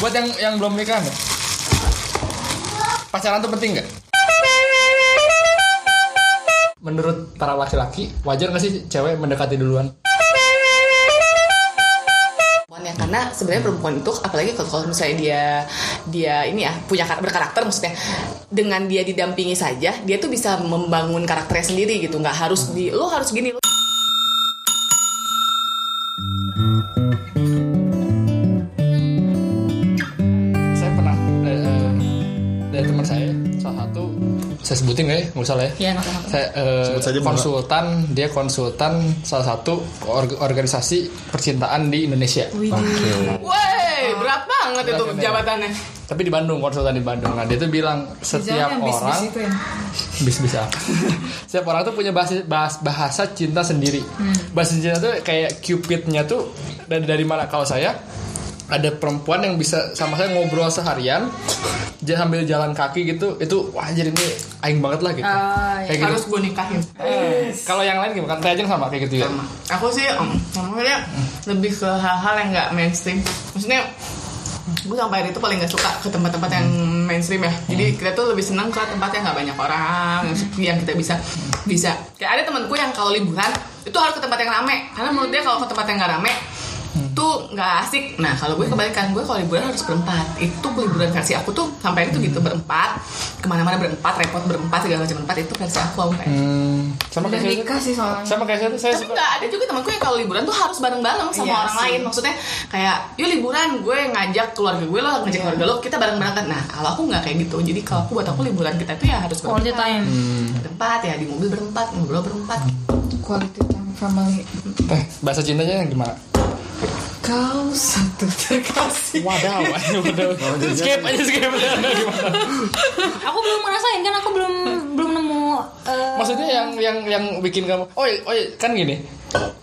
Buat yang yang belum nikah nih. Pacaran tuh penting nggak? Menurut para laki-laki, wajar nggak sih cewek mendekati duluan? ya karena sebenarnya perempuan itu apalagi kalau, kalau misalnya dia dia ini ya punya kar- berkarakter maksudnya dengan dia didampingi saja dia tuh bisa membangun karakternya sendiri gitu nggak harus di lo harus gini lo saya sebutin nggak ya nggak usah lah ya. ya nggak apa-apa. Saya eh, Sebut saja, konsultan, dia konsultan salah satu org- organisasi percintaan di Indonesia. Woi berat banget itu Berat, berat. jabatannya Tapi di Bandung, konsultan di Bandung. Nah, dia tuh bilang setiap Jangan orang bis-bis itu ya. apa? setiap orang tuh punya bahasa, bahas- bahasa cinta sendiri. Bahasa cinta tuh kayak cupidnya tuh dari dari mana? Kalau saya ada perempuan yang bisa sama saya ngobrol seharian j- sambil jalan kaki gitu itu wah jadi ini aing banget lah gitu. Ah, kayak gitu. Harus gue nikahin. Eh, kalau yang lain gimana? Kan sama kayak gitu ya? Sama. Aku sih um, maksudnya lebih ke hal-hal yang nggak mainstream. Maksudnya gue sampai hari itu paling nggak suka ke tempat-tempat yang mainstream ya. Jadi kita tuh lebih senang ke tempat yang nggak banyak orang yang sepi yang kita bisa bisa. Kayak ada temanku yang kalau liburan itu harus ke tempat yang rame. Karena menurut dia kalau ke tempat yang nggak rame tuh nggak asik. Nah kalau gue kebalikan gue kalau liburan harus berempat. Itu liburan versi aku tuh sampai itu gitu berempat. Ke mana-mana berempat repot berempat segala macam berempat itu versi aku sampai. Hmm, sama kayak nikah sih soalnya. sama kayak saya tapi suka nggak ada juga temanku yang kalau liburan tuh harus bareng-bareng sama Iya orang sih. lain. Maksudnya kayak yuk liburan gue ngajak keluarga gue lo ngajak keluarga lo kita bareng-bareng kan. Nah kalau aku nggak kayak gitu. Jadi kalau aku buat aku liburan kita tuh ya harus Quality berempat. time. berempat ya di mobil berempat ngobrol berempat. Quality time family. eh bahasa cintanya gimana Kau satu terkasih. Wadaw, wadaw. skip aja skip. Gimana? Aku belum ngerasain kan aku belum belum nemu eh, Maksudnya yang yang yang bikin kamu, oh oh kan gini,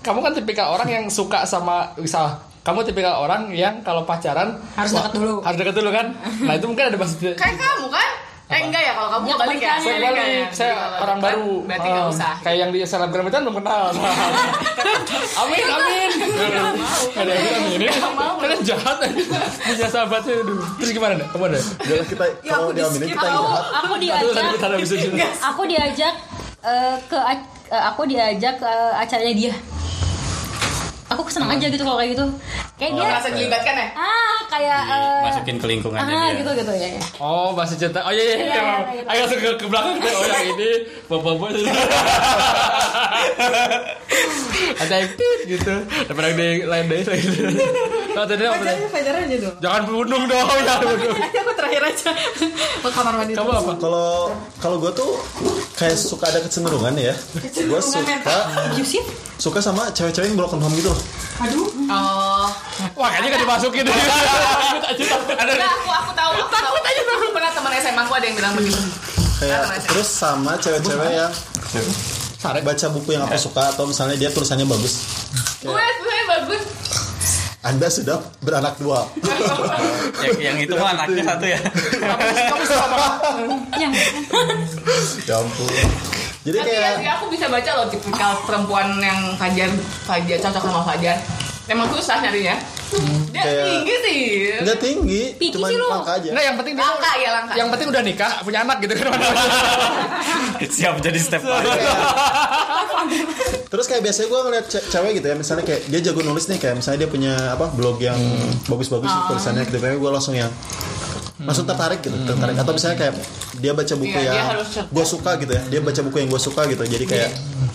kamu kan tipikal orang yang suka sama misal kamu tipikal orang yang kalau pacaran Harus dekat dulu. harus dekat dulu kan nah itu mungkin ada bahasa kayak kamu kan eh enggak ya kalau kamu Ya, balik ya? kebalikannya. saya Balik balik, ya. saya Jadi orang baru. Berarti nggak Ah, usah. kayak yang di selebgram itu kan belum kenal. Amin amin. ada yang bilang ini. Kalian jahat aja. Punya sahabatnya aduh. Terus gimana nih? Kamu ada? Udah kita kalau diaminin kita yang jahat. aku diajak. aku diajak eh, ke eh, aku diajak ke acaranya dia aku senang aja gitu kalau kayak gitu kayak dia merasa dilibatkan ya ah kayak eh, masukin ke lingkungannya ah dia. gitu gitu ya, ya. Oh, bahasa cinta. Oh iya iya. iya. Iya, iya, iya. Ayo langsung ke, ke belakang deh. Oh yang ini bapak-bapak. Ada yang tit gitu. Daripada yang di lain deh gitu. Kalau tadi apa? Fajar aja dong. Jangan bunuh dong, jangan bunuh. Nanti aku terakhir aja. Ke kamar mandi. Kamu apa? Kalau kalau gue tuh kayak suka ada kecenderungan ya. Gue suka suka sama cewek-cewek yang broken home gitu loh. Oh Wah, kayaknya gak dimasukin deh. Ada aku aku tahu aku tahu aku pernah teman SMA aku ada yang bilang begitu Kayak terus sama cewek-cewek yang Sarek. baca buku yang aku suka atau misalnya dia tulisannya bagus. gue sebenarnya bagus Anda sudah beranak dua. yang, yang itu mah anaknya satu ya Kamu suka apa? yang ya ampun. Jadi tapi ya kayak sih aku bisa baca loh tipikal perempuan yang Fajar Fajar cocok sama Fajar emang susah nyarinya dia Kayak- tinggi sih nggak tinggi, Picky cuman sih lu. langka aja. Enggak, yang penting dia langka ya langka yang penting udah nikah, punya anak gitu kan. siap jadi step Terus kayak biasanya gue ngeliat ce- cewek gitu ya, misalnya kayak dia jago nulis nih, kayak misalnya dia punya apa blog yang bagus-bagus Ah. tulisannya gitu, kayak gue langsung yang langsung tertarik gitu, tertarik. Atau misalnya kayak dia baca buku Iya, dia yang harus cerdas. gue suka gitu ya, dia baca buku yang gue suka gitu, jadi kayak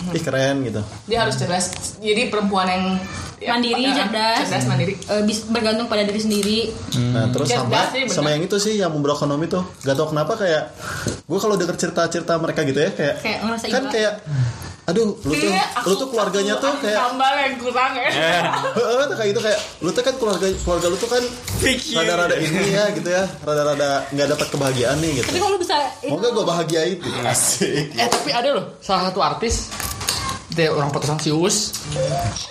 ih keren gitu. dia harus cerdas jadi perempuan yang ya, Mandiri, ya, cerdas. cerdas mandiri eh, bis- bergantung pada diri sendiri Nah terus Cerdas sama sih, bener. sama yang itu sih yang memberi ekonomi tuh, gak tau kenapa kayak gue kalau denger cerita-cerita mereka gitu ya kayak Kayak ngerasa kan iba. kayak aduh lu tuh Kayaknya lu tuh keluarganya tuh aku kayak sambal yang kurang ya. Heeh, tuh kayak gitu kayak lu tuh kan keluarga keluarga lu tuh kan rada-rada ini ya gitu ya. Rada-rada nggak dapat kebahagiaan nih gitu. Tapi kalau bisa mau nggak gue bahagiain. Gitu asik. Eh tapi ada loh salah satu artis dia orang potosan si Uus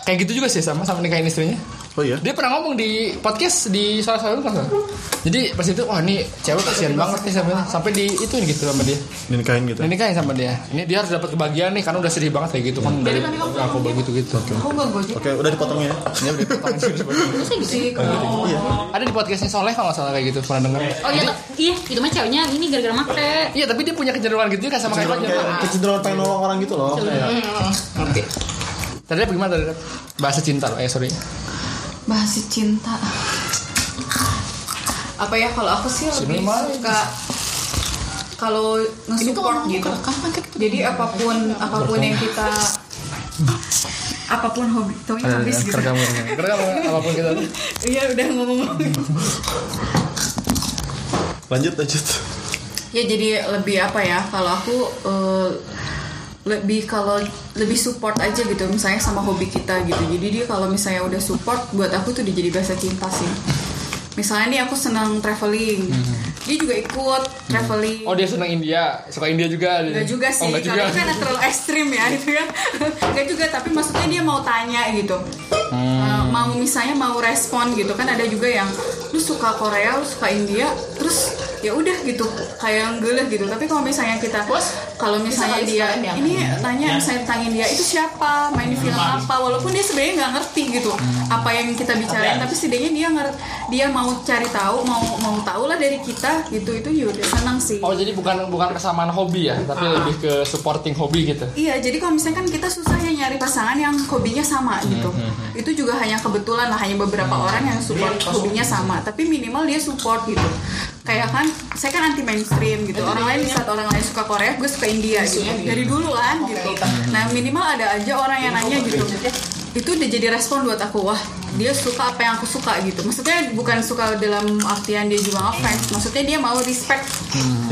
kayak gitu juga sih sama sama nikahin istrinya Oh iya. Dia pernah ngomong di podcast di salah satu kan. Jadi pas itu wah ini cewek kasihan banget nih sampai sampai di itu gitu sama dia. Dinikahin gitu. Kan sama dia. Ini dia harus dapat kebahagiaan nih karena udah sedih banget kayak gitu kan dari aku begitu gitu. Gue Oke, udah dipotongnya ya. Ini udah dipotong sih. Ada di podcastnya Soleh kalau salah kayak gitu pernah dengar. Oh iya, tuh. iya itu mah ceweknya ini gara-gara make. Iya tapi dia punya kecenderungan gitu juga sama kayak Kecenderungan pengen nolong orang gitu loh. Ngerti. Tadi apa gimana tadi? Bahasa cinta loh. Eh sorry. Bahasa cinta. Apa ya kalau aku sih lebih Cinema. suka kalau nge-support gitu. Jadi apa pun apa pun yang kita apa pun hobi, taunya habis gitu. Kerekam kerekam apa pun kita. Iya udah ngomong-ngomong. lanjut lanjut. Ya jadi lebih apa ya kalau aku eh, lebih kalau lebih support aja gitu misalnya sama hobi kita gitu. Jadi dia kalau misalnya udah support buat aku tuh udah jadi bahasa cinta sih. Misalnya nih aku senang traveling, dia juga ikut traveling. Oh dia senang India, suka India juga. dia. Enggak juga sih, Oh, enggak juga. karena kan terlalu ekstrim ya itu ya. Enggak juga, tapi maksudnya dia mau tanya gitu. Hmm. Uh, mau misalnya mau respon gitu kan ada juga yang lu suka Korea, lu suka India, terus ya udah gitu kayak ngeluh gitu. Tapi kalau misalnya kita kalau misalnya dia ini tanya misalnya tentang India itu siapa, main di film apa, walaupun dia sebenarnya nggak ngerti gitu apa yang kita bicarain, tapi setidaknya dia ngerti dia mau cari tahu, mau mau tahu lah dari kita gitu. Itu ya udah senang sih. Oh jadi bukan bukan kesamaan hobi ya, tapi lebih ke supporting hobi gitu. Iya, jadi kalau misalnya kan kita susah ya nyari pasangan yang hobinya sama gitu. Itu juga hanya kebetulan lah, hanya beberapa orang yang support hobinya sama. Tapi minimal dia support gitu. Kayak kan, saya kan anti mainstream gitu. Orang lain di saat orang lain suka Korea, gue suka India gitu. Dari dulu kan gitu. Nah minimal ada aja orang yang nanya gitu. Itu udah jadi respon buat aku wah dia suka apa yang aku suka gitu. Maksudnya bukan suka dalam artian dia juga ngefans. Maksudnya dia mau respect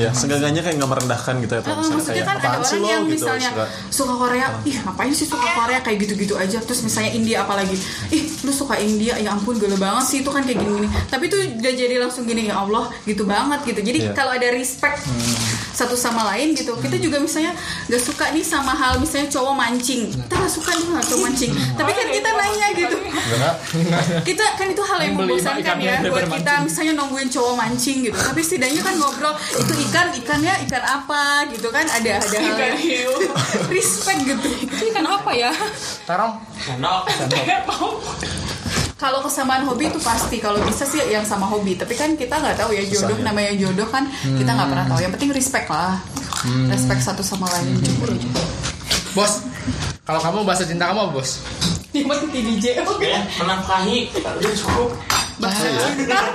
Ya, seenggaknya kayak nggak merendahkan gitu ya. Uh, misalnya maksudnya kayak kan ada orang lo yang gitu. misalnya Suka, suka Korea, ih ngapain sih suka Korea kayak gitu-gitu aja. Terus misalnya India apalagi, ih lu suka India, ya ampun gelo banget sih itu kan kayak gini-gini. Tapi itu udah jadi langsung gini ya Allah gitu banget gitu. Jadi Iya. kalau ada respect satu sama lain gitu, kita juga misalnya gak suka nih sama hal misalnya cowok mancing, kita gak suka nih sama cowok mancing. Tapi kan kita nanya gitu. kita kan itu hal yang membosankan ikan ya buat kita. Misalnya nungguin cowok mancing gitu. Tapi setidaknya kan ngobrol itu ikan ikannya ikan apa? gitu kan. Ada ada hal respect gitu. Itu ikan apa ya? Terong. kalau kesamaan hobi itu pasti. Kalau bisa sih yang sama hobi. Tapi kan kita nggak tahu ya jodoh Susah ya. namanya jodoh kan kita nggak pernah tahu. Yang penting respect lah. Respect satu sama lain. Bos, kalau kamu bahasa cinta kamu apa bos? Dia masih DJ menafkahi udah cukup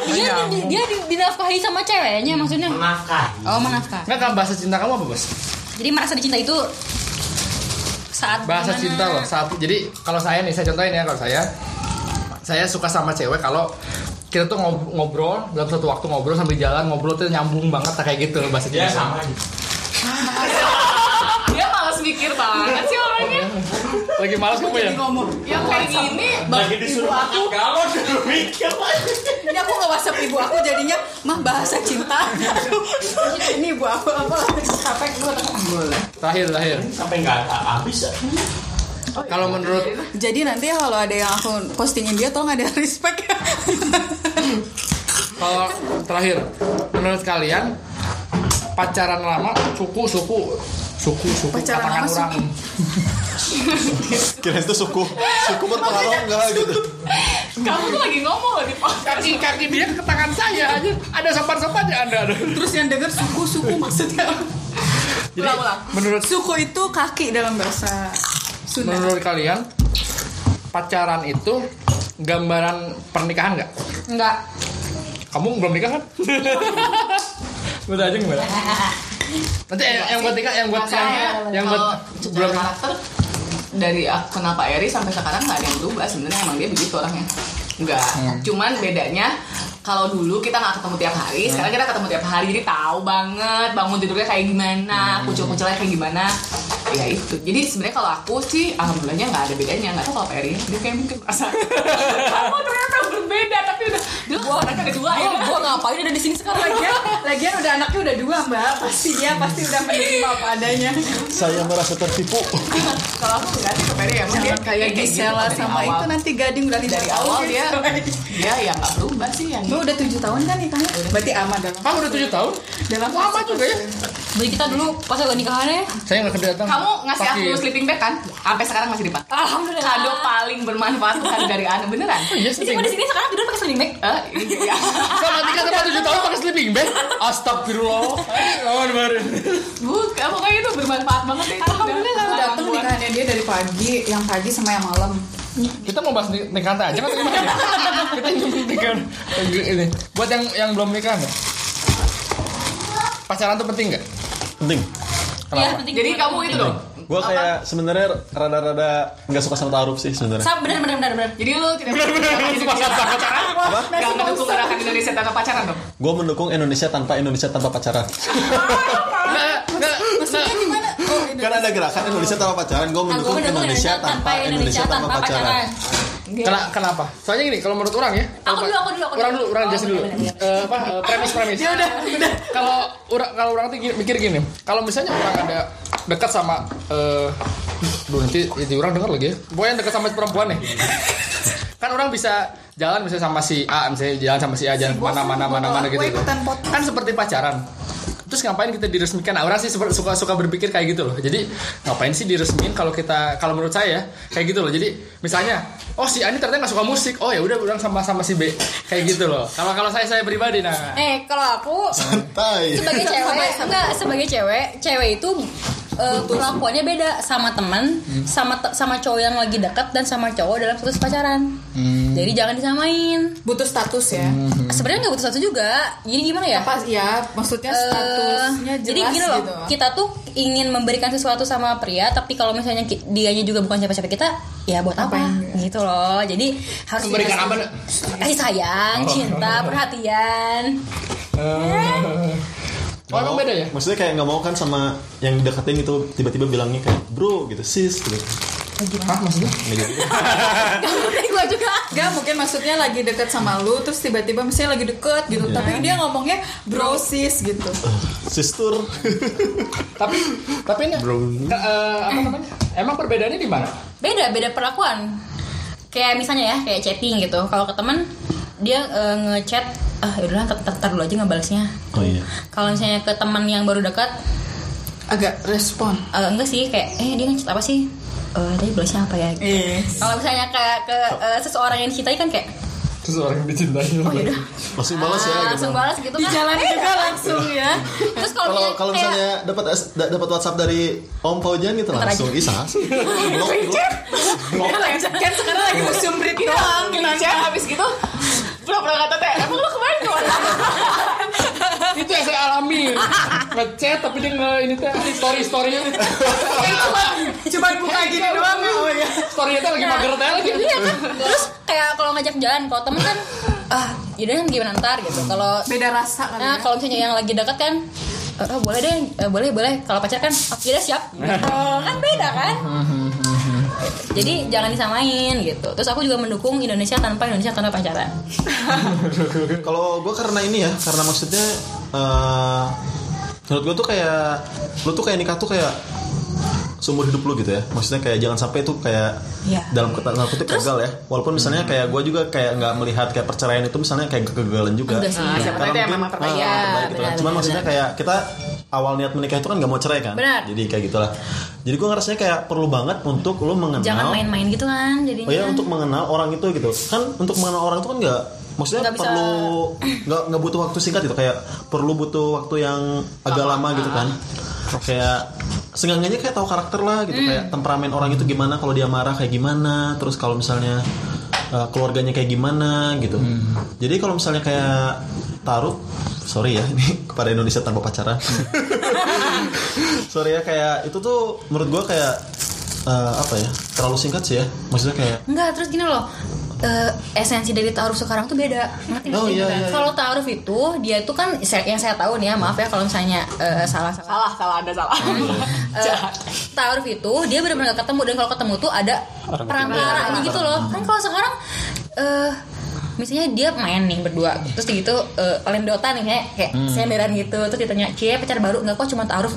Dia dia, dia di- dinafkahi sama ceweknya maksudnya. menafkahi Oh, menafkah. Enggak kan bahasa cinta kamu apa bos? Jadi merasa dicinta itu saat Bahasa gimana? cinta loh. Saat jadi kalau saya nih saya contohin ya kalau saya saya suka sama cewek kalau kita tuh ngob- ngobrol dalam satu waktu ngobrol sambil jalan ngobrol tuh nyambung banget kayak gitu bahasa cinta. ya sama dia malas mikir banget sih orangnya Lagi malas kamu ya? ngomong yang kayak gini lagi disuruh makan kalau dulu mikir Ini aku nggak whatsapp ibu aku jadinya mah bahasa cinta. ini ibu aku apa capek gue Terakhir terakhir. sampai nggak habis ya. Kalau menurut Jadi nanti kalau ada yang aku postingin dia tolong ada respect ya. kalau terakhir menurut kalian pacaran lama suku suku suku suku Pacaran katakan lama, orang Kira itu suku suku berpengaruh enggak gitu. Kamu tuh lagi ngomong loh di podcast. kaki kaki dia ke tangan saya aja ada sopan sopannya anda ada Terus yang denger suku-suku maksudnya. jadi Ulang, ulang. menurut Suku itu kaki dalam bahasa Sunda. menurut kalian pacaran itu gambaran pernikahan nggak Enggak. kamu belum nikah kan udah aja gimana nanti yang, yang buat nikah yang buat yang, yang buat belum karakter dari aku kenal Pak Eri sampai sekarang nggak ada yang berubah sebenarnya emang dia begitu orangnya. Enggak, cuman bedanya kalau dulu kita nggak ketemu tiap hari, sekarang kita ketemu tiap hari jadi tahu banget bangun tidurnya kayak gimana, kucil-kucilnya kayak gimana. Ya itu. Jadi sebenarnya kalau aku sih alhamdulillahnya nggak ada bedanya, nggak tahu kalau Pak Eri dia kayak mungkin merasa kamu ternyata beda tapi udah dia gua anaknya ada dua ya. Gua, gua ngapain ada di sini sekarang? Lagian lagian udah anaknya udah dua mbak. Pasti dia pasti udah menerima apa adanya. Saya merasa tertipu. kalau aku enggak sih ke Peri ya jangan kayak Gisela sama itu nanti Gading udah dari awal gitu. dia dia ya nggak berubah sih yang Lu udah tujuh tahun kan nikahnya? Berarti aman dalam Kamu udah tujuh tahun? dalam Lama juga ya? Beli kita dulu pas lagi nikahannya Saya nggak kedatang. kamu ngasih aku sleeping bag kan? Sampai sekarang masih dipakai Alhamdulillah. Kado paling bermanfaat bukan dari Ana. Beneran? Iya, Jadi gua di sini sekarang tidur pakai sleeping bag Eh, iya. Sama tiga sama tujuh tahun pakai sleeping bag. Astagfirullah. Kawan baru. Bukan, pokoknya itu bermanfaat banget ya itu. Alhamdulillah aku datang nikahannya dia dari pagi, yang pagi sama yang malam. Kita mau bahas nik- nikahan aja kan? Kita nikahan ini. Buat yang yang belum nikah nggak? Pacaran tuh penting nggak? Penting. Iya penting Jadi kamu itu dong. Gue kayak sebenarnya rada-rada nggak suka sama taruh sih sebenarnya. Sa bener bener bener bener Jadi lu tidak mendukung Indonesia tanpa pacaran? Apa? Gak mendukung gerakan Indonesia tanpa pacaran dong? Gue mendukung Indonesia tanpa Indonesia tanpa pacaran. Gimana? Oh, Kan ada gerakan Indonesia tanpa pacaran. Gue mendukung Indonesia tanpa Indonesia tanpa pacaran. Kena- kenapa? Soalnya gini, kalau menurut orang ya. Aku dulu, aku dulu, aku Orang dulu. orang Oh, jelasin dulu. bener. Eh, apa? eh, premis premis. Ya udah, udah. Kalau orang kalau orang tuh mikir gini, kalau misalnya orang ada dekat sama eh Duh nanti jadi orang dengar lagi ya Pokoknya dekat sama perempuan nih Kan orang bisa jalan misalnya sama si A Misalnya jalan sama si A Jalan mana mana mana mana gitu. Kan seperti pacaran Terus ngapain kita diresmikan? Nah, orang sih suka suka berpikir kayak gitu loh. Jadi ngapain sih diresmiin kalau kita kalau menurut saya ya, kayak gitu loh. Jadi misalnya, oh si Ani ternyata nggak suka musik. Oh ya udah orang sama sama si B. Kayak gitu loh. Kalau kalau saya saya pribadi nah. Eh kalau aku Santai. sebagai cewek enggak sebagai cewek cewek itu eh, perlakuannya beda sama teman sama te- sama cowok yang lagi dekat dan sama cowok dalam status pacaran. Jadi jangan disamain. Butuh status ya. sebenarnya nggak butuh satu juga. Jadi gimana ya? Apa ya? Maksudnya Eh, statusnya jelas jadi gini loh gitu. kita tuh ingin memberikan sesuatu sama pria tapi kalau misalnya dianya juga bukan siapa-siapa kita ya buat apa Ngapain? gitu loh. Jadi harus Memberikan apa, kasih sayang cinta perhatian Oh emang beda ya? Maksudnya kayak nggak mau kan sama yang deketin gitu tiba-tiba bilangnya kayak bro gitu sis gitu. Hah maksudnya? Nggak gitu. gue juga Gak mungkin maksudnya lagi deket sama lu Terus tiba-tiba misalnya lagi deket gitu Tapi dia ngomongnya bro sis gitu Sister. Tapi tapi ini ka- eh, apa namanya? Emang perbedaannya di mana? beda beda perlakuan kayak misalnya ya kayak chatting gitu kalau ke teman dia eh, ngechat ah ntar- ntar dulu aja ngebalasnya Oh iya. kalau misalnya ke teman yang baru dekat Agak respon eh, enggak sih kayak eh dia ngechat apa sih Eh tadi balasnya apa ya Yes kalau misalnya ke ke eh, seseorang yang dicintai kan kayak Terus orang yang dicintai. oh yaudah Langsung balas ya Ah, gitu. langsung balas gitu Di kan jalan Beda. juga langsung ya terus kalau Kalau misalnya kalau kayak- misalnya dapat dapat WhatsApp dari Om Paujan gitu langsung. Isa. Blok, blok. Kan sekarang lagi musim break doang Kelinci habis gitu Pura-pura kata teh Emang lu kemarin ke mana? Itu yang saya alami. Ngechat tapi dia nge ini teh story storynya. Cuma buka gini doang ya Oh iya Storynya teh lagi mager teh lagi. iya kan terus kayak kalau ngajak jalan kalau temen kan ah yaudah kan gimana ntar gitu kalau Beda rasa kali Nah, ya kalau misalnya yang lagi dekat kan eh, oh, boleh deh, eh, boleh boleh. Kalau pacar kan, oh, ya udah siap. Oh, kan beda kan? Jadi jangan disamain gitu. Terus aku juga mendukung Indonesia tanpa Indonesia tanpa pacaran. Kalau gue karena ini ya, karena maksudnya eh menurut gue tuh kayak lu tuh kayak nikah tuh kayak seumur hidup lu gitu ya. Maksudnya kayak jangan sampai tuh kayak Iya. dalam kata kutip gagal ya. Walaupun misalnya kayak gue juga kayak nggak melihat kayak perceraian itu misalnya kayak kegagalan juga. Enggak sih. Nah, itu Karena emang mungkin- terbaik. ah, Iya, terbaik gitu kan. Cuman benar, maksudnya benar. kayak kita awal niat menikah itu kan nggak mau cerai kan. Benar. Jadi kayak gitulah. Jadi gue ngerasanya kayak perlu banget untuk lu mengenal Jangan main-main gitu kan jadinya. Oh ya untuk mengenal orang itu gitu kan untuk mengenal orang itu kan nggak maksudnya bisa- perlu nggak nggak butuh waktu singkat gitu kayak perlu butuh waktu yang agak lama, gitu kan kayak seenggaknya kayak tahu karakter lah gitu Hmm. kayak temperamen orang itu gimana kalau dia marah kayak gimana terus kalau misalnya uh, keluarganya kayak gimana gitu jadi kalau misalnya kayak taruh sorry ya ini kepada Indonesia tanpa pacaran sorry ya kayak itu tuh menurut gua kayak uh, apa ya terlalu singkat sih ya maksudnya kayak Enggak, terus gini loh. Eh, esensi dari taaruf sekarang tuh beda. Oh, iya, iya, Kalau taaruf itu dia itu kan yang saya tahu nih ya, maaf ya kalau misalnya eh, salah salah. Salah, salah, ada salah. Eh, taaruf itu dia benar-benar nggak ketemu. Dan kalau ketemu tuh ada perantaranya gitu loh. kan kalau sekarang eh misalnya dia main nih berdua. Terus gitu uh, lendotan nih kayak kayak senderan gitu. Terus ditanya cie pacar baru nggak kok? Cuma taruh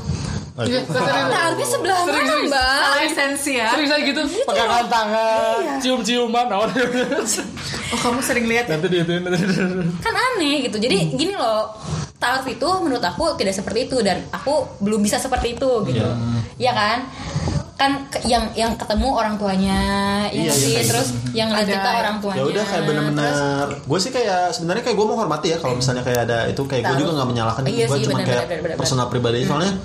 Iya, sering- taruhnya sebelah Sering, mana sering. mbak? Salah esensi ya. sering saya gitu pegangan tangan cium-ciuman oh, Oh kamu sering lihat ya? nanti dia itu kan aneh gitu. Jadi gini loh. Taruh itu menurut aku tidak seperti itu dan aku belum bisa seperti itu gitu. Ya kan? Kan ke- yang yang ketemu orang tuanya Iya, ya iya, sih? kayak terus yang ngeliat Ada- kita orang tuanya. Ya udah kayak bener-bener gue sih kayak sebenarnya kayak gue mau hormati ya kalau misalnya kayak ada itu kayak gue juga nggak menyalahkan Iya gue sih, cuma kayak benar, benar, benar. personal pribadi. Soalnya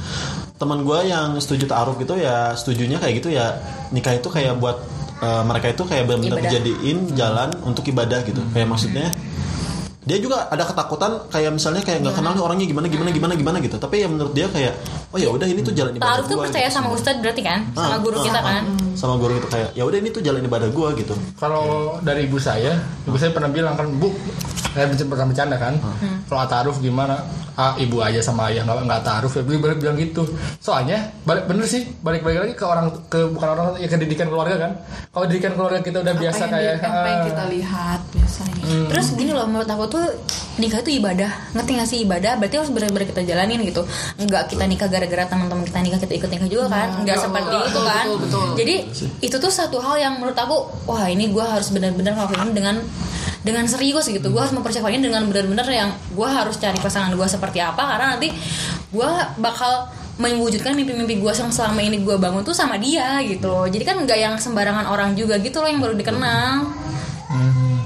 teman gue yang setuju taruh gitu ya setujunya kayak gitu ya nikah itu kayak buat eh, mereka itu kayak benar-benar dijadiin jalan untuk ibadah gitu. Kayak maksudnya dia juga ada ketakutan kayak misalnya kayak nggak kenal nih orangnya gimana gimana gimana gimana gitu. Tapi ya menurut dia kayak oh ya udah ini tuh jalan ibadah Taruh tuh gua percaya gitu. sama ustadz berarti kan? Sama Ah, guru ah, kita ah, kan? Sama guru itu kayak ya udah ini tuh jalan ibadah gue gitu. Kalau dari ibu saya ibu saya pernah bilang kan bu saya bercanda- pernah bercanda kan. Kalau taruh gimana? Ah, ibu aja sama ayah nggak nggak taruh ya. Beliau beliau bilang gitu. Soalnya balik bener sih. Balik balik lagi ke orang ke bukan orang ya ke didikan keluarga kan. Kalau didikan keluarga kita udah biasa apa yang, kayak di- apa yang ah, kita lihat biasanya. Terus gini loh menurut aku tuh nikah itu ibadah. Ngerti gak sih ibadah? Berarti harus benar-benar kita jalanin gitu. Nggak kita nikah gara-gara teman-teman kita nikah kita ikut nikah juga kan? Nggak seperti itu kan? betul, betul. jadi itu tuh satu hal yang menurut aku wah ini gue harus benar-benar ngelakuin dengan dengan serius gitu. Gue harus mempersiapkannya dengan benar-benar yang gue harus cari pasangan gue seperti apa karena nanti gue bakal mewujudkan mimpi-mimpi gue yang selama ini gue bangun tuh sama dia gitu loh. Jadi kan nggak yang sembarangan orang juga gitu loh yang baru dikenal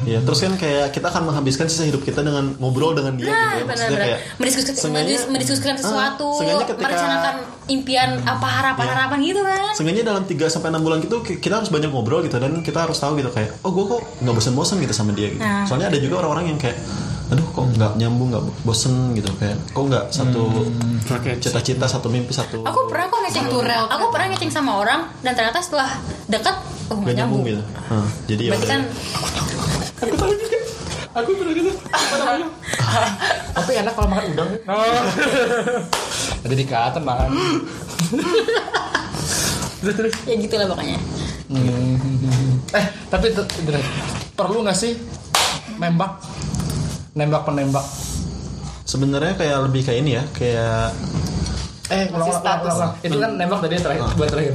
Iya, terus kan kayak kita akan menghabiskan sisa hidup kita dengan ngobrol dengan dia gitu Nah, ya. Maksudnya benar-benar kayak mendiskusikan, mendiskusikan sesuatu, seenggaknya ketika- merencanakan impian apa harapan-harapan gitu kan. Seenggaknya dalam 3 sampai 6 bulan gitu ki- kita harus banyak ngobrol gitu dan kita harus tahu gitu kayak oh gue kok nggak bosan-bosan gitu sama dia gitu. Nah. Soalnya ada juga orang-orang yang kayak aduh kok nggak nyambung nggak bosen gitu kayak kok nggak satu cita-cita satu mimpi satu Aku pernah kok ngeceng Satu rel Aku pernah ngeceng sama orang dan ternyata setelah dekat oh nggak nyambung nyambung. gitu. Hah, jadi ya Berarti kan aku pernah gitu tapi enak kalau makan udang. Oh. ada dikata makan terus terus. Ya gitulah pokoknya. eh tapi perlu nggak sih nembak? Nembak penembak. Sebenarnya kayak lebih kayak ini ya kayak eh ulang ulang ulang, ulang, ulang. itu kan nembak tadi yang terakhir buat terakhir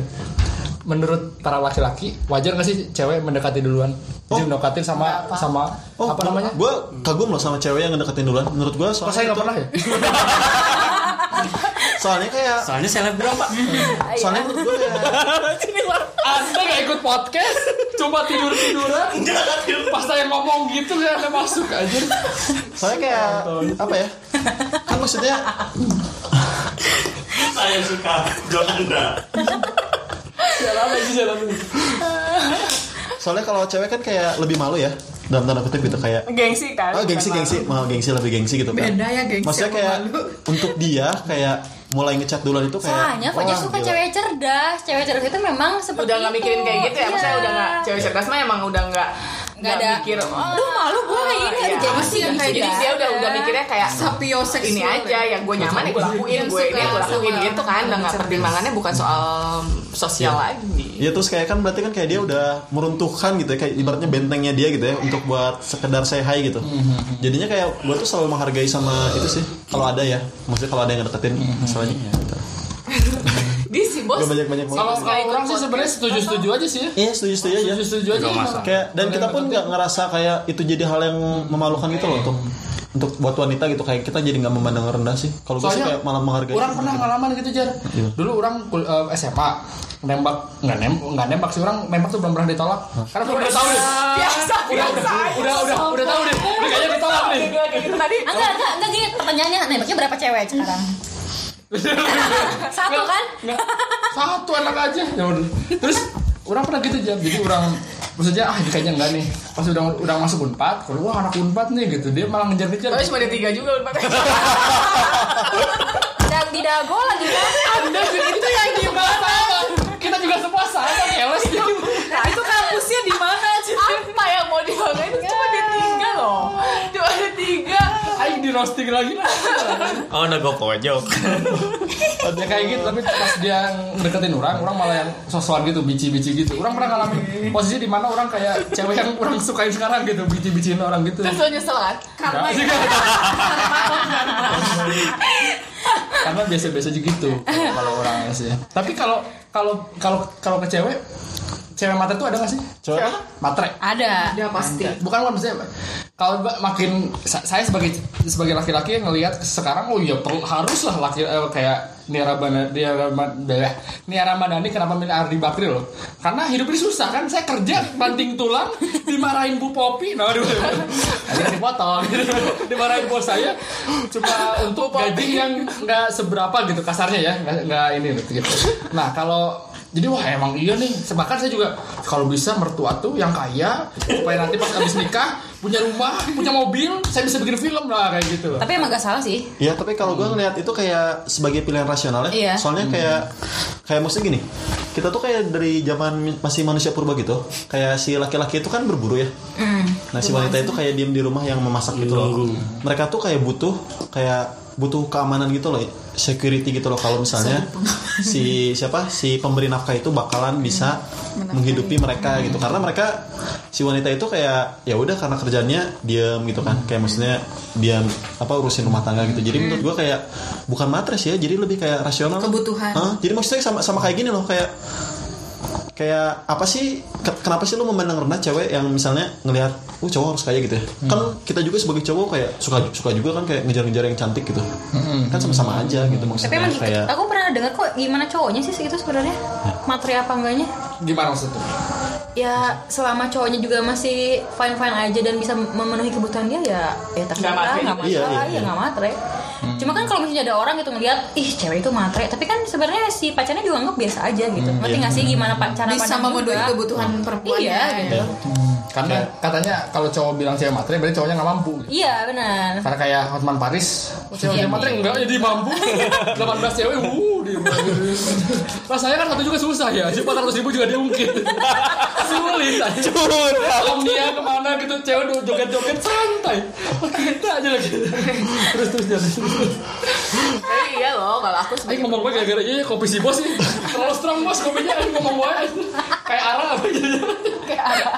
menurut para laki-laki wajar nggak sih cewek mendekati duluan? Jadi mendekatin sama sama oh apa namanya? gue kagum loh sama cewek yang ngedeketin duluan menurut gue Kok soalnya saya nggak itu- pernah ya? Soalnya kayak Soalnya selebgram pak. soalnya menurut gue kayak anda nggak ikut podcast? Coba tidur. Tiduran pas saya ngomong gitu ya anda masuk aja. Soalnya kayak apa ya? Kan maksudnya Saya suka John Jalan lagi jalan lagi soalnya kalau cewek kan kayak lebih malu ya dalam tanda kutip gitu kayak gengsi kan Oh gengsi gengsi, mau gengsi lebih gengsi gitu kan. Beda ya gengsi Maksudnya kayak malu. untuk dia kayak mulai ngechat duluan itu kayak. Soalnya Fajar suka gila. cewek cerdas. Cewek cerdas itu memang seperti udah nggak itu. mikirin kayak gitu ya maksudnya Iya. udah nggak cewek cerdas mah emang udah nggak Nggak ada. mikir oh, Aduh malu gue kayak gini iya. ada jadi sih yang kayak jadi dia udah udah mikirnya kayak Sapioseksual ini aja yang gue nyaman ya gue lakuin Yang gue ini gue lakuin gitu kan udah nggak pertimbangannya bukan soal sosial lagi Iya terus kayak kan berarti kan kayak dia udah meruntuhkan gitu ya kayak ibaratnya bentengnya dia gitu ya untuk buat sekedar say hi gitu. Jadinya kayak gue tuh selalu menghargai sama itu sih kalau ada ya. Maksudnya kalau ada yang ngedeketin masalahnya ya. gitu. Gak banyak-banyak banget. kalau kalau orang sih sebenarnya setuju setuju aja sih ya. Iya setuju setuju aja. setuju setuju aja. Kayak dan kita pun nggak ngerasa kayak itu jadi hal yang memalukan gitu loh untuk untuk buat wanita gitu. Kayak kita jadi nggak memandang rendah sih. Kalau gue sih Soalnya kayak malah menghargai. orang pernah ngalaman gitu jar dulu orang eh, SMA nembak nggak nembak nggak nembak sih orang. Nembak tuh belum pernah ditolak. Karena udah tahu deh biasa udah udah udah udah udah tahu deh udah kayaknya ditolak nih. Kayak gitu tadi. Enggak, enggak, enggak gini. Pertanyaannya nembaknya berapa cewek sekarang? Satu kan? Nggak, satu anak aja. Ya udah. Terus orang pernah gitu jam. Jadi orang maksudnya ah kayaknya enggak nih. Pas udah udah masuk unpad kalau wah anak unpad nih gitu. Dia malah ngejar-ngejar. Oh, cuma ada tiga juga Unpad. Dan di dago lagi kan? anda itu yang di kita juga semua sama keles Nah, itu kampusnya di mana? Cik? apa yang mau dibanggain cuma ada tiga loh cuma ada tiga Aing di roasting lagi lah. Oh, udah gue pojok. ya kayak gitu tapi pas dia deketin orang, orang malah yang sosokan gitu, bici-bici gitu. Orang pernah ngalamin posisi di mana orang kayak cewek yang orang sukain sekarang gitu, bici-biciin orang gitu. Terus lo nyesel kan? Karena karena biasa-biasa aja gitu kalau orangnya sih. Tapi kalau kalau kalau kalau ke cewek cewek matre tuh ada gak sih? Cewek apa? Matre. Ada. Ya pasti. Bukan bukan maksudnya kalau makin sa- saya sebagai sebagai laki-laki yang ngelihat sekarang oh iya perlu harus lah laki eh, kayak Nia Ramadhani Nia Ramadhani kenapa milih Ardi Bakri loh? Karena hidup ini susah kan saya kerja banting tulang dimarahin Bu Popi nah aduh. Dipotong dimarahin bos saya. Cuma untuk gaji yang nggak seberapa gitu kasarnya ya nggak ini gitu. Nah kalau jadi wah emang iya nih. Bahkan saya juga kalau bisa mertua tuh yang kaya supaya nanti pas habis nikah punya rumah punya mobil saya bisa bikin film lah kayak gitu Tapi emang gak salah sih. Ya tapi kalau gue ngeliat itu kayak sebagai pilihan rasional ya. Iya. Soalnya kayak kayak maksudnya gini, kita tuh kayak dari zaman masih manusia purba gitu. Kayak si laki-laki itu kan berburu ya. Nah si wanita itu kayak diem di rumah yang memasak gitu loh. Mereka tuh kayak butuh kayak butuh keamanan gitu loh, security gitu loh. Kalau misalnya si siapa si pemberi nafkah itu bakalan bisa menghidupi mereka gitu. Karena mereka si wanita itu kayak ya udah karena kerjanya diam gitu kan. Kayak maksudnya diam apa urusin rumah tangga gitu. Jadi menurut gua kayak bukan matres ya, jadi lebih kayak rasional. Kebutuhan. Hah? Jadi maksudnya sama sama kayak gini loh kayak kayak apa sih ke- kenapa sih lu memandang rendah cewek yang misalnya ngelihat oh cowok harus kayak gitu ya? Kan kita juga sebagai cowok kayak suka suka juga kan kayak ngejar-ngejar yang cantik gitu. Kan sama-sama aja gitu Tapi maksudnya emang kayak aku pernah dengar kok gimana cowoknya sih itu sebenarnya? Materi apa enggaknya? gimana maksudnya? Ya selama cowoknya juga masih fine fine aja dan bisa memenuhi kebutuhan dia ya ya terserah matre nggak juga. Iya, masalah iya, ya nggak matre. Cuma kan kalau misalnya ada orang gitu ngeliat ih cewek itu matre, tapi kan sebenarnya si pacarnya juga anggap biasa aja gitu. Ngerti nggak sih gimana pa- cara Bisa pandang memenuhi kebutuhan perempuan. Iya, gitu. karena katanya kalau cowok bilang cewek matre berarti cowoknya nggak mampu Iya benar. karena kayak Hotman Paris oh, cewek Iya. cewek matre enggak jadi mampu. 18 cewek wuh dia rasanya kan satu juga susah ya jadi 400 ribu juga diungkit sulit aja om dia ke mana gitu cewek udah joget-joget santai. Kita aja lagi. Terus terus jadi Tapi iya loh, kalau aku sebagai ngomong gue gara-gara iya kopi si bos sih. Terlalu strong bos kopinya Ayo ngomong gue kayak arah apa gitu. Kayak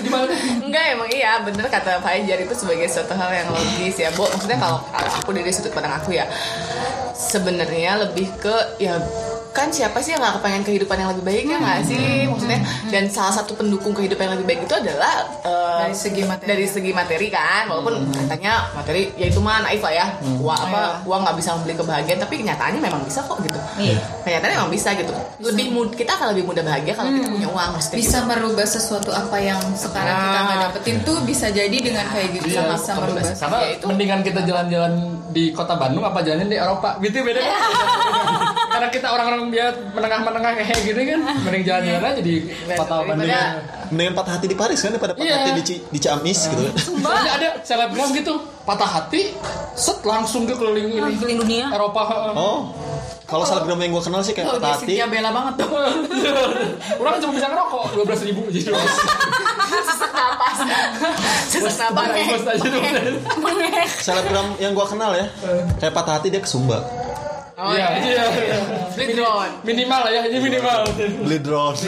gimana? Enggak emang iya bener kata Fajar itu sebagai suatu hal yang logis ya Bo maksudnya kalau kalau aku dari sudut pandang aku ya sebenarnya lebih ke ya kan siapa sih yang gak kepengen kehidupan yang lebih baik ya nggak sih? Maksudnya dan salah satu pendukung kehidupan yang lebih baik itu adalah eh, Dari segi materi. dari segi materi kan. Walaupun katanya materi ya itu mah naif lah ya. Uang apa uang nggak bisa membeli kebahagiaan tapi kenyataannya memang bisa kok gitu. Iya. kenyataannya memang bisa gitu. Lebih mud kita akan lebih mudah bahagia kalau kita punya uang maksudnya Bisa gitu. merubah sesuatu apa yang sekarang kita nggak Nah. dapetin tuh bisa jadi dengan kayak gitu. Iya, bisa merubah. Karena Ya, itu. mendingan kita jalan-jalan di kota Bandung apa jalan di Eropa gitu beda kan? Karena kita orang-orang dia menengah-menengah kayak gini kan, mending jalan-jalan aja di kota Bandung. Daripada- mendingan patah hati di Paris kan daripada patah Iya. hati di, di Ciamis gitu kan Soalnya ada selebgram gitu, patah hati, set langsung ke keliling ini Keliling dunia. Eropa. oh kalau selebgram yang gue kenal sih kayak Oh, patah dia hati Cynthia Bella banget tuh. Orang cuma bisa ngerokok dua belas ribu jadi sesak napas sesak napas selebgram yang gue kenal ya kayak patah hati dia ke Sumba. Oh, Iya, iya. Beli drone. Minimal lah ya, ini minimal. beli drone.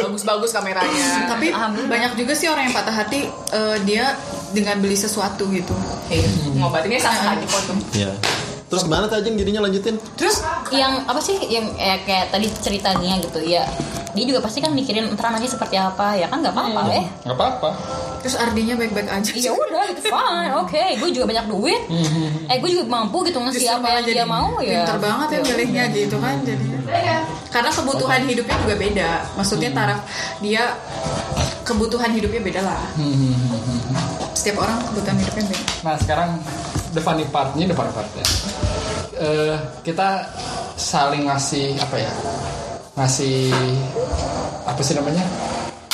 Bagus-bagus kameranya. Tapi banyak juga sih orang yang patah hati eh, dia dengan beli sesuatu gitu. Eh, ngobatinnya aja kok tuh Iya. Terus gimana tuh Ajeng jadinya lanjutin? Terus yang apa sih yang eh, kayak tadi ceritanya gitu ya dia juga pasti kan mikirin ntar anaknya seperti apa ya kan nggak apa-apa lah ya Gak apa-apa. Terus artinya baik-baik aja. ya udah gitu fine oke gue juga banyak duit eh gue juga mampu gitu ngasih Justru apa yang dia mau ya Pinter banget ya milihnya gitu kan jadinya. Karena kebutuhan hidupnya juga beda. Maksudnya taraf dia kebutuhan hidupnya beda lah. Setiap orang kebutuhan hidupnya beda. Nah sekarang the funny partnya, the funny partnya. Eh, kita saling ngasih apa ya? Ngasih apa sih namanya?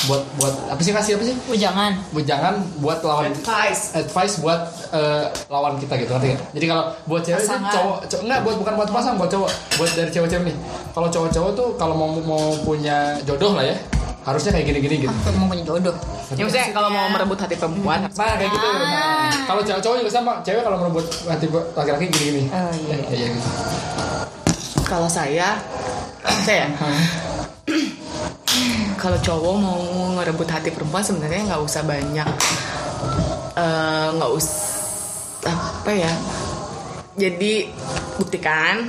Buat buat apa sih ngasih apa sih? Oh, jangan Jangan buat lawan advice advice buat eh, lawan kita gitu ngerti nggak? Jadi kalau buat cewek itu Pasangan. cowok, cowok enggak buat bukan buat pasang buat cowok, buat dari cewek-cewek nih. Kalau cowok-cowok tuh kalau mau mau punya jodoh lah ya, harusnya kayak gini-gini gitu. Aku mau punya jodoh. Ya maksudnya kalau mau merebut hati perempuan Nah kayak gitu. Nah, kalau cewek cowok juga sama. Cewek kalau merebut hati laki-laki gini-gini. Oh iya. Ya, ya, gitu. kalau saya saya kalau cowok mau ngerebut hati perempuan sebenarnya nggak usah banyak eh, nggak usah apa ya jadi buktikan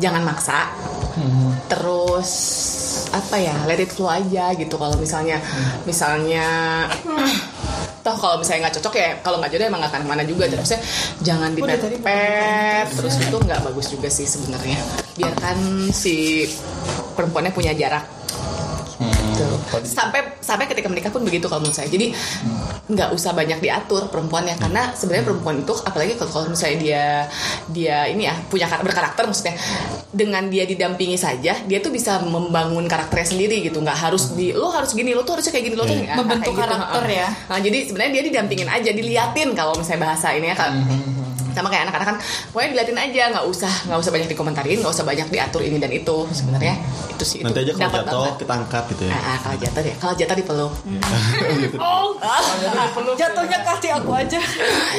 jangan maksa terus apa ya let it flow aja gitu. Kalau misalnya misalnya toh kalau misalnya nggak cocok ya kalau nggak jodoh emang nggak akan ke mana juga. Terusnya jangan dipepet terus itu nggak bagus juga sih sebenarnya. Biarkan si perempuannya punya jarak Gitu. sampai sampai ketika menikah pun begitu kalau menurut saya. Jadi nggak usah banyak diatur perempuannya. Karena sebenarnya perempuan itu apalagi kalau, kalau misalnya dia dia ini ya punya kar- berkarakter maksudnya dengan dia didampingi saja dia tuh bisa membangun karakternya sendiri gitu. Nggak harus di lo harus gini lo tuh harusnya kayak gini lo tuh nggak- Membentuk kayak gitu, karakter ya. nah jadi sebenarnya dia didampingin aja diliatin kalau misalnya bahasa ini ya kan sama kayak anak-anak kan pokoknya diliatin aja nggak usah nggak usah banyak dikomentarin nggak usah banyak diatur ini dan itu sebenarnya itu sih Nanti itu aja kalau jatuh banget. kita angkat gitu ya. Ah, ah, kalau jatuh deh kalau jatuh dipeluk Oh, jatuhnya ke hati aku aja.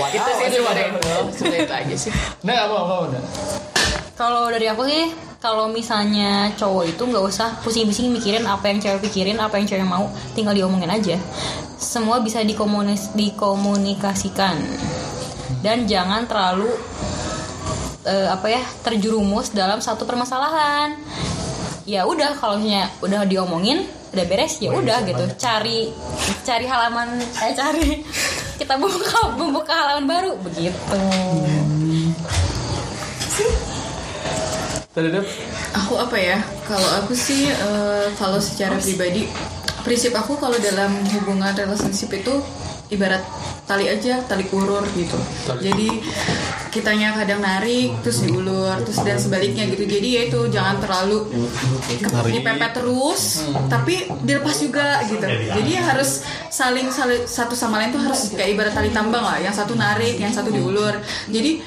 itu sih sebenarnya itu sebenarnya itu aja sih Nah, apa apa udah. Kalau dari aku sih, kalau misalnya cowok itu nggak usah pusing-pusing mikirin apa yang cewek pikirin, apa yang cewek mau, tinggal diomongin aja. Semua bisa dikomunis dikomunikasikan dan jangan terlalu eh, apa ya terjerumus dalam satu permasalahan. Ya udah kalau misalnya udah diomongin, udah beres ya udah gitu. Cari cari halaman, eh cari kita buka membuka halaman baru begitu. Tadi Dep, Aku apa ya? Kalau aku sih eh, kalau secara pribadi prinsip aku kalau dalam hubungan relationship itu ibarat tali aja, tali urur gitu. Jadi kitanya kadang narik terus diulur terus dan sebaliknya gitu. Jadi ya itu jangan terlalu dipepet terus tapi dilepas juga gitu. Jadi ya harus saling, saling satu sama lain tuh harus kayak ibarat tali tambang lah. Yang satu narik, yang satu diulur. Jadi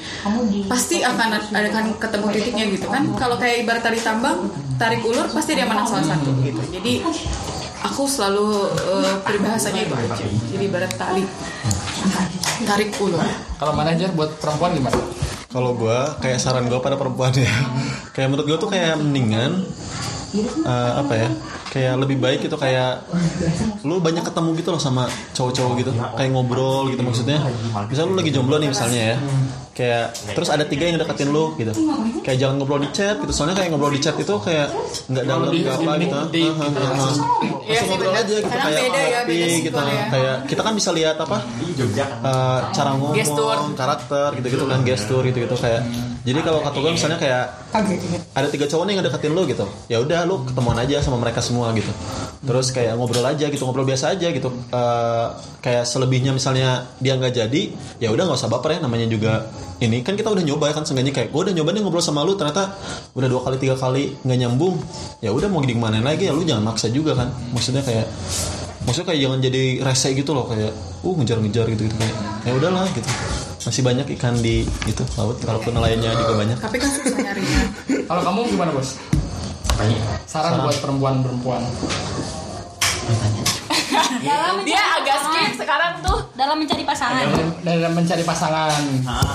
pasti akan akan ketemu titiknya gitu kan. Kalau kayak ibarat tali tambang, tarik ulur pasti dia menang salah satu gitu. Jadi aku selalu eh, peribahasanya itu aja. Jadi ibarat tali tarik ulur. kalau manajer buat perempuan gimana? Kalau gue kayak saran gue pada perempuan ya, kayak menurut gue tuh kayak mendingan eh, apa ya? Kayak lebih baik gitu kayak lu banyak ketemu gitu loh sama cowok-cowok gitu, kayak ngobrol gitu maksudnya. Misal lu lagi jomblo nih misalnya ya, kayak terus ada tiga yang deketin lu gitu, kayak jangan ngobrol di chat gitu. Soalnya kayak ngobrol di chat itu kayak nggak dalam nggak apa gitu. Haha, gitu ya. Langsung ngobrol aja gitu kayak beda ya, beda gitu, ya. kayak kita kan bisa lihat apa eh, cara ngomong, karakter gitu-gitu kan gestur gitu-gitu kayak. Jadi kalau kata gue misalnya kayak ada tiga cowok nih yang deketin lu gitu ya udah lu ketemuan aja sama mereka semua gitu. Terus kayak ngobrol aja gitu ngobrol biasa aja gitu. Eh, kayak selebihnya misalnya dia nggak jadi ya udah nggak usah baper ya namanya juga ini. Kan kita udah nyoba ya kan seenggaknya kayak gue udah nyoba nih ngobrol sama lu ternyata udah dua kali tiga kali nggak nyambung. Ya udah mau gimana lagi ya lu jangan maksa juga kan. Maksudnya kayak maksudnya kayak jangan jadi rese gitu loh kayak uh ngejar-ngejar gitu gitu. Kayak ya udahlah gitu. Masih banyak ikan di itu laut kalaupun nelayannya juga banyak. Tapi kan susah nyarinya. Kalau kamu gimana bos? Saran buat perempuan-perempuan. dia agak skip sekarang tuh Dalam mencari pasangan. Dalam, dalam mencari pasangan.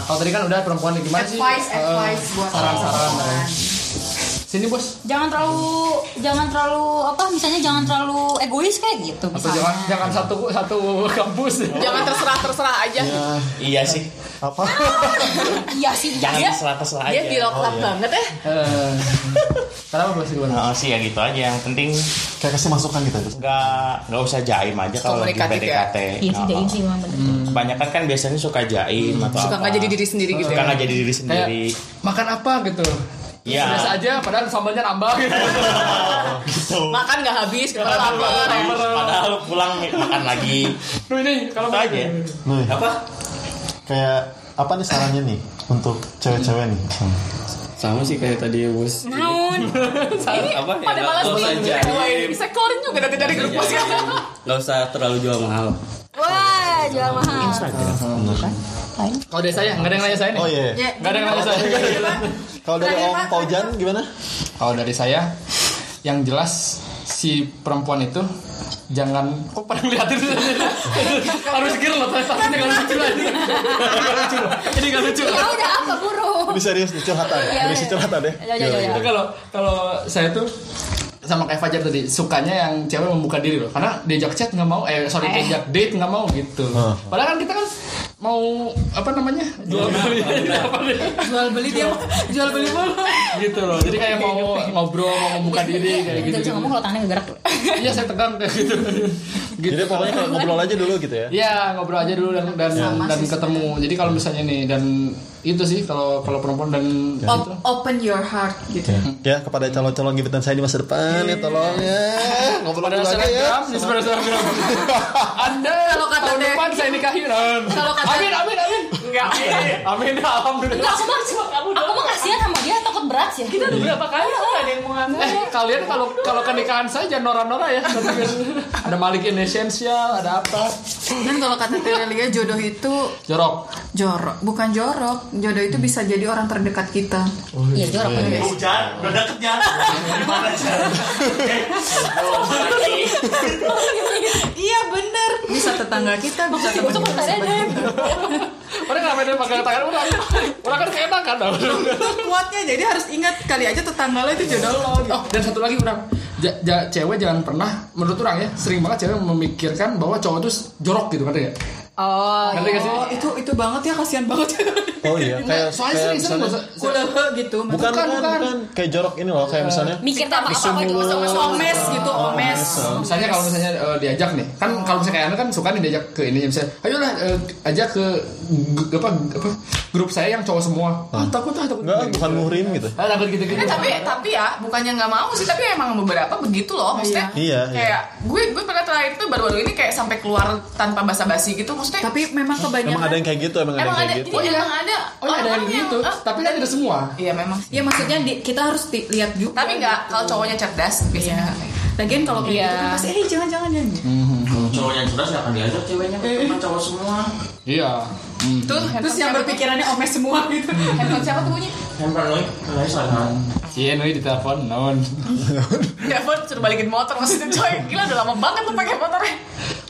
Kalau tadi kan udah perempuan gimana sih? Advice, Eh, advice buat saran-saran. Sini bos. jangan terlalu jangan terlalu apa misalnya jangan terlalu egois kayak gitu Atau misalnya. jangan jangan satu satu kampus. jangan terserah terserah aja Iya sih. apa iya sih Jangan Dia- terserah-terserah dia aja. birokrat banget ya Eh, Kenapa bos gimana? Nah, sih ya gitu aja. Yang penting kayak kasih masukan gitu terus nggak nggak usah jaim aja kalau lagi Komunikatif ya. PDKT. iya sih Nah, jaim sih memang bener Kebanyakan kan biasanya suka jaim atau suka nggak jadi diri sendiri gitu Suka ya nggak jadi diri Kayak sendiri. makan apa gitu. Iya. Biasa aja padahal sambalnya nambah gitu. Gitu. makan nggak habis kepala lapar ya. Padahal lu pulang makan lagi. Duh ini kalau Itu aja. Nih, Apa? kayak apa nih sarannya nih untuk cewek-cewek nih sama sih kayak tadi ya bos naon ini apa ya pada malas nggak usah nih bisa keluarin juga nanti dari grup bos kan nggak usah terlalu jual mahal wah jual mahal Kalau dari saya nggak ada yang nanya saya nih. oh iya Ya, Nggak ada yang nanya saya. kalau dari Om Paujan gimana Kalau dari saya yang jelas si perempuan itu jangan kok pada ngeliatin harus kira loh tapi nggak lucu lagi Nggak lucu ini nggak lucu Ya udah apa buru? Ini serius nih curhatan. Berisi iya. curhatan deh. Ya, ya, ya, ya. Kalau kalau saya tuh sama kayak Fajar tadi sukanya yang cewek membuka diri loh. Karena diajak chat nggak mau eh sorry Eh. diajak date nggak mau gitu. Padahal kan kita kan mau apa namanya jual beli. Apa nih jual beli dia jual beli mulu gitu loh. Jadi kayak mau ngobrol mau membuka diri kayak gitu Jangan ngomong kalau tangannya gerak. iya saya tegang kayak gitu. Gitu. Jadi pokoknya kayak ngobrol aja dulu gitu ya. Iya ngobrol aja dulu dan dan, dan ketemu. Jadi kalau misalnya nih dan itu sih kalau kalau perempuan dan Op- gitu. open your heart gitu. Ya kepada calon-calon gebetan saya di masa depan ya tolong ya ngobrol pada dulu aja ya. pada selebgram. Anda Kalau kata tahun depan saya nikahin. Kalau kata- amin amin amin. enggak Amin alhamdulillah. Enggak, aku mah aku mah kasihan sama dia takut berat sih. kita udah berapa kali tuh gak ada yang mau ngambil Eh kalian kalau kalau ke nikahan saya jangan nora-nora ya. ada Malik in Essential, ada apa? Dan kalau kata Terelia jodoh itu Jorok. jorok, bukan jorok. Jodoh itu bisa jadi orang terdekat kita. Iya, jorok bener. Hujan, udah deket ya. Gimana cara? Iya bener. Bisa tetangga kita, bisa teman Itu kita. Orang kenapa dia pakai tangan orang? Orang kan keenakan dong. Itu kuatnya jadi harus ingat kali aja tetangga lo itu jodoh lo. gitu. Oh, dan satu lagi orang, ja- ja- cewek jangan pernah menurut orang ya, sering banget cewek memikirkan bahwa cowok itu jorok gitu kan ya. Oh, Ngerti sih? Oh itu itu banget ya kasihan banget. Oh iya kayak Soalnya kayak misalnya Kulehe gitu. bukan bukan, Bukan, bukan kayak jorok ini loh kayak misalnya mikir apa apa itu Omes gitu, omes. misalnya kalau misalnya eh, diajak nih kan kalau misalnya kayak anda kan suka nih diajak ke ini misalnya ayolah eh, ajak ke apa apa grup saya yang cowok semua ah, takut ah takut enggak bukan muhrim gitu. ah, takut gitu gitu Eh, tapi tapi ya bukannya nggak mau sih tapi emang beberapa begitu loh maksudnya Iya, iya. kayak gue gue pernah terakhir tuh baru-baru ini kayak sampai keluar tanpa basa-basi gitu maksudnya Tapi memang kebanyakan. Emang ada yang kayak gitu, emang, emang ada ada yang kayak gitu. jadi emang ada oh iya ada yang gitu eh, tapi kan tidak semua iya memang Ya maksudnya di- kita harus lihat juga. tapi nggak kalau cowoknya cerdas biasanya Iya. Lagian kalau kayak Iya. gitu kan pasti eh jangan jangan jangan. Cowok yang cerdas gak akan diajak ceweknya teman cowok semua. iya tuh handphone Terus yang siapa tuh? berpikirannya omes semua gitu. handphone siapa tuh bunyi Handphone lo, nggak sana. Cie nih di telepon non handphone suruh balikin motor maksudnya coy. Gila udah lama banget tuh pakai motornya.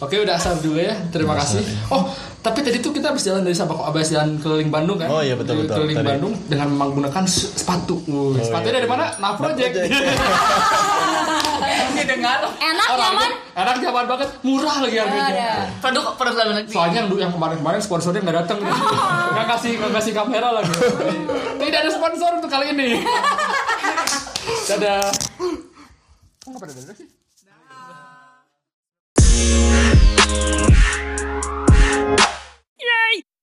Oke udah asal dulu ya. Terima kasih. Oh tapi tadi tuh kita habis jalan dari Sabang Habis jalan keliling Bandung kan? Oh, iya, betul, betul. Keliling Tadi. Bandung Dengan menggunakan sepatu. Wuh, Sepatunya dari mana? Nah Project dia dengar. Enak, Orang nyaman. itu Enak nyaman banget. Murah lagi harganya. Produk produk dalam negeri Soalnya yang, yang kemarin-kemarin sponsornya nggak datang. Nggak kasih nggak kasih kamera lagi. Tidak ada sponsor untuk kali ini. Dadah. Oh, nggak pada dadah sih